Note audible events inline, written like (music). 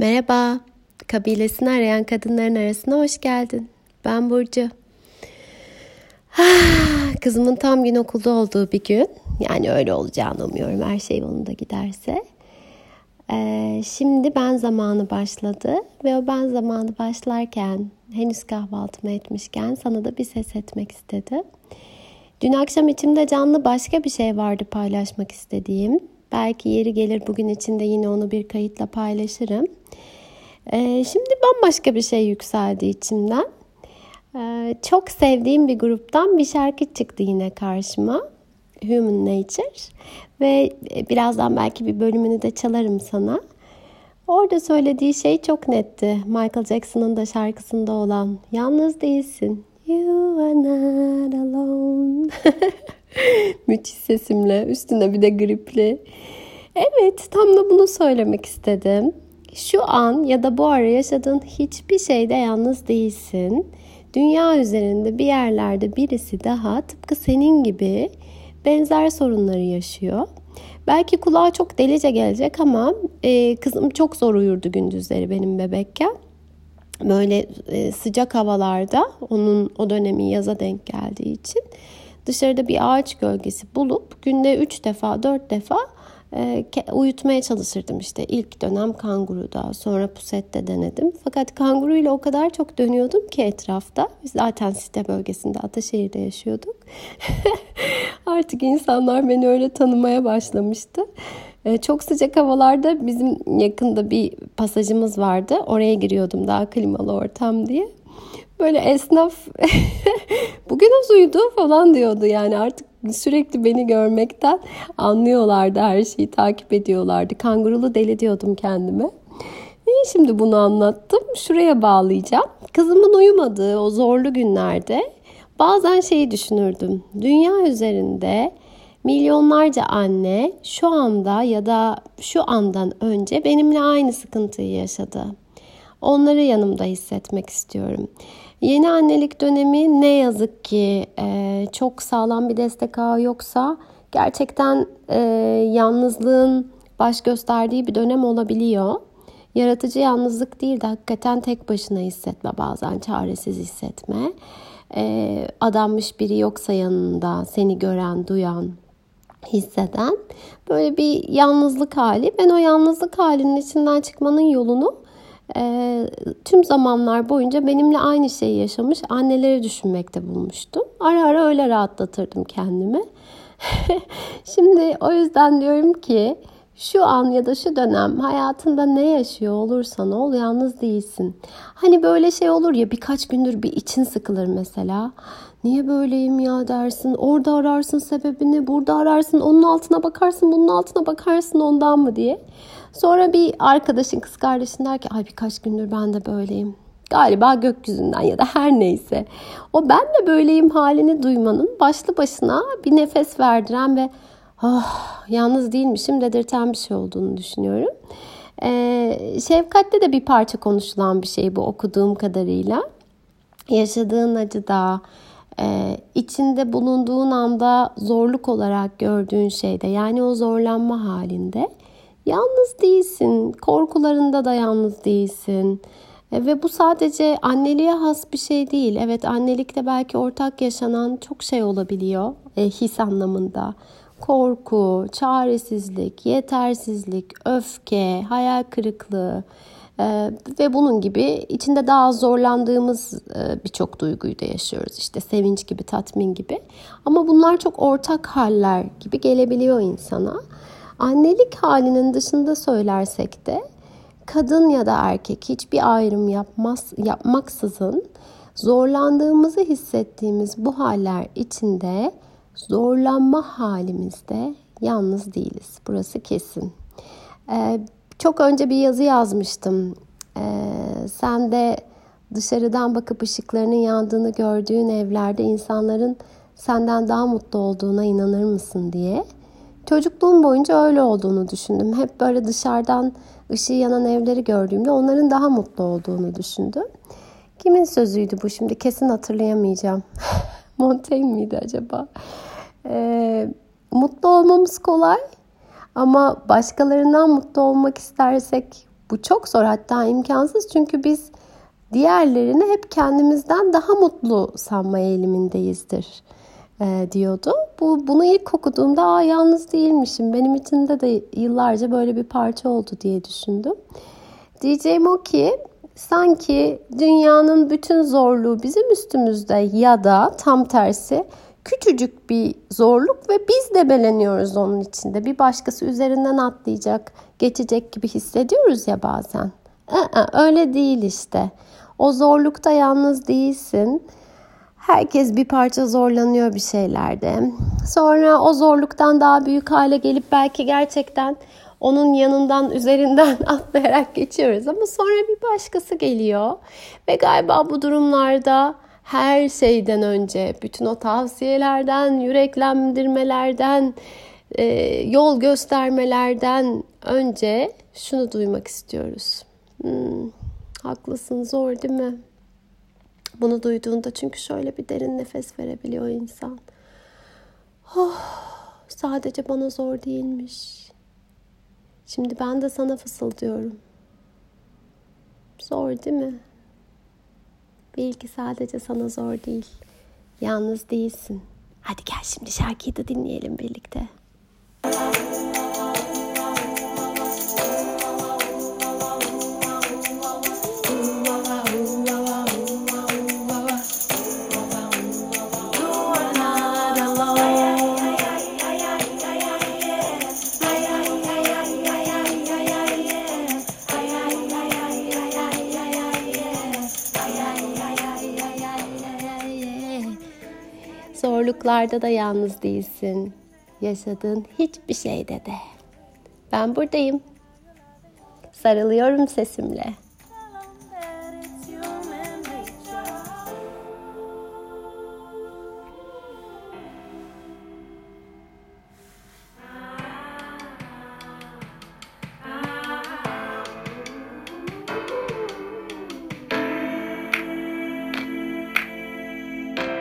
Merhaba, kabilesini arayan kadınların arasına hoş geldin. Ben Burcu. Kızımın tam gün okulda olduğu bir gün, yani öyle olacağını umuyorum her şey yolunda giderse. Ee, şimdi ben zamanı başladı ve o ben zamanı başlarken, henüz kahvaltımı etmişken sana da bir ses etmek istedim. Dün akşam içimde canlı başka bir şey vardı paylaşmak istediğim. Belki yeri gelir bugün içinde yine onu bir kayıtla paylaşırım. Ee, şimdi bambaşka bir şey yükseldi içimden. Ee, çok sevdiğim bir gruptan bir şarkı çıktı yine karşıma. Human Nature. Ve birazdan belki bir bölümünü de çalarım sana. Orada söylediği şey çok netti. Michael Jackson'ın da şarkısında olan Yalnız değilsin. You are not alone. (laughs) (laughs) Müthiş sesimle, üstüne bir de gripli. Evet, tam da bunu söylemek istedim. Şu an ya da bu ara yaşadığın hiçbir şeyde yalnız değilsin. Dünya üzerinde bir yerlerde birisi daha tıpkı senin gibi benzer sorunları yaşıyor. Belki kulağa çok delice gelecek ama e, kızım çok zor uyurdu gündüzleri benim bebekken. Böyle e, sıcak havalarda onun o dönemi yaza denk geldiği için dışarıda bir ağaç gölgesi bulup günde 3 defa 4 defa e, uyutmaya çalışırdım işte ilk dönem kanguruda sonra pusette denedim. Fakat kanguru o kadar çok dönüyordum ki etrafta. Biz zaten site bölgesinde Ataşehir'de yaşıyorduk. (laughs) Artık insanlar beni öyle tanımaya başlamıştı. E, çok sıcak havalarda bizim yakında bir pasajımız vardı. Oraya giriyordum daha klimalı ortam diye böyle esnaf (laughs) bugün az uyudu falan diyordu yani artık sürekli beni görmekten anlıyorlardı her şeyi takip ediyorlardı. Kangurulu deli diyordum kendime. Niye şimdi bunu anlattım? Şuraya bağlayacağım. Kızımın uyumadığı o zorlu günlerde bazen şeyi düşünürdüm. Dünya üzerinde milyonlarca anne şu anda ya da şu andan önce benimle aynı sıkıntıyı yaşadı. Onları yanımda hissetmek istiyorum. Yeni annelik dönemi ne yazık ki e, çok sağlam bir destek ağı yoksa gerçekten e, yalnızlığın baş gösterdiği bir dönem olabiliyor. Yaratıcı yalnızlık değil de hakikaten tek başına hissetme bazen çaresiz hissetme. E, adanmış biri yoksa yanında seni gören, duyan, hisseden böyle bir yalnızlık hali. Ben o yalnızlık halinin içinden çıkmanın yolunu e, tüm zamanlar boyunca benimle aynı şeyi yaşamış anneleri düşünmekte bulmuştum. Ara ara öyle rahatlatırdım kendimi. (laughs) Şimdi o yüzden diyorum ki şu an ya da şu dönem hayatında ne yaşıyor olursan ol yalnız değilsin. Hani böyle şey olur ya birkaç gündür bir için sıkılır mesela. Niye böyleyim ya dersin. Orada ararsın sebebini, burada ararsın, onun altına bakarsın, bunun altına bakarsın ondan mı diye. Sonra bir arkadaşın kız kardeşin der ki ay birkaç gündür ben de böyleyim. Galiba gökyüzünden ya da her neyse. O ben de böyleyim halini duymanın başlı başına bir nefes verdiren ve oh, yalnız değilmişim dedirten bir şey olduğunu düşünüyorum. Ee, şefkatte de bir parça konuşulan bir şey bu okuduğum kadarıyla. Yaşadığın acıda, e, içinde bulunduğun anda zorluk olarak gördüğün şeyde yani o zorlanma halinde Yalnız değilsin. Korkularında da yalnız değilsin. E, ve bu sadece anneliğe has bir şey değil. Evet annelikte belki ortak yaşanan çok şey olabiliyor e, his anlamında. Korku, çaresizlik, yetersizlik, öfke, hayal kırıklığı e, ve bunun gibi içinde daha zorlandığımız e, birçok duyguyu da yaşıyoruz. İşte sevinç gibi, tatmin gibi. Ama bunlar çok ortak haller gibi gelebiliyor insana. Annelik halinin dışında söylersek de kadın ya da erkek hiçbir ayrım yapmaz yapmaksızın zorlandığımızı hissettiğimiz bu haller içinde zorlanma halimizde yalnız değiliz. Burası kesin. Ee, çok önce bir yazı yazmıştım. Ee, sen de dışarıdan bakıp ışıklarının yandığını gördüğün evlerde insanların senden daha mutlu olduğuna inanır mısın diye. Çocukluğum boyunca öyle olduğunu düşündüm. Hep böyle dışarıdan ışığı yanan evleri gördüğümde onların daha mutlu olduğunu düşündüm. Kimin sözüydü bu şimdi kesin hatırlayamayacağım. (laughs) Montaigne miydi acaba? Ee, mutlu olmamız kolay ama başkalarından mutlu olmak istersek Bu çok zor hatta imkansız çünkü biz diğerlerini hep kendimizden daha mutlu sanma eğilimindeyizdir e, diyordu. Bu bunu ilk okuduğumda Aa, yalnız değilmişim. Benim içinde de yıllarca böyle bir parça oldu diye düşündüm. Diyeceğim o ki sanki dünyanın bütün zorluğu bizim üstümüzde ya da tam tersi küçücük bir zorluk ve biz de beleniyoruz onun içinde. Bir başkası üzerinden atlayacak, geçecek gibi hissediyoruz ya bazen. Öyle değil işte. O zorlukta yalnız değilsin. Herkes bir parça zorlanıyor bir şeylerde. Sonra o zorluktan daha büyük hale gelip belki gerçekten onun yanından üzerinden (laughs) atlayarak geçiyoruz ama sonra bir başkası geliyor ve galiba bu durumlarda her şeyden önce bütün o tavsiyelerden, yüreklendirmelerden, e, yol göstermelerden önce şunu duymak istiyoruz. Hmm, haklısın zor değil mi? Bunu duyduğunda çünkü şöyle bir derin nefes verebiliyor insan. Oh, sadece bana zor değilmiş. Şimdi ben de sana fısıldıyorum. Zor değil mi? Bil ki sadece sana zor değil. Yalnız değilsin. Hadi gel şimdi şarkıyı da dinleyelim birlikte. Zorluklarda da yalnız değilsin. Yaşadığın hiçbir şeyde de. Ben buradayım. Sarılıyorum sesimle.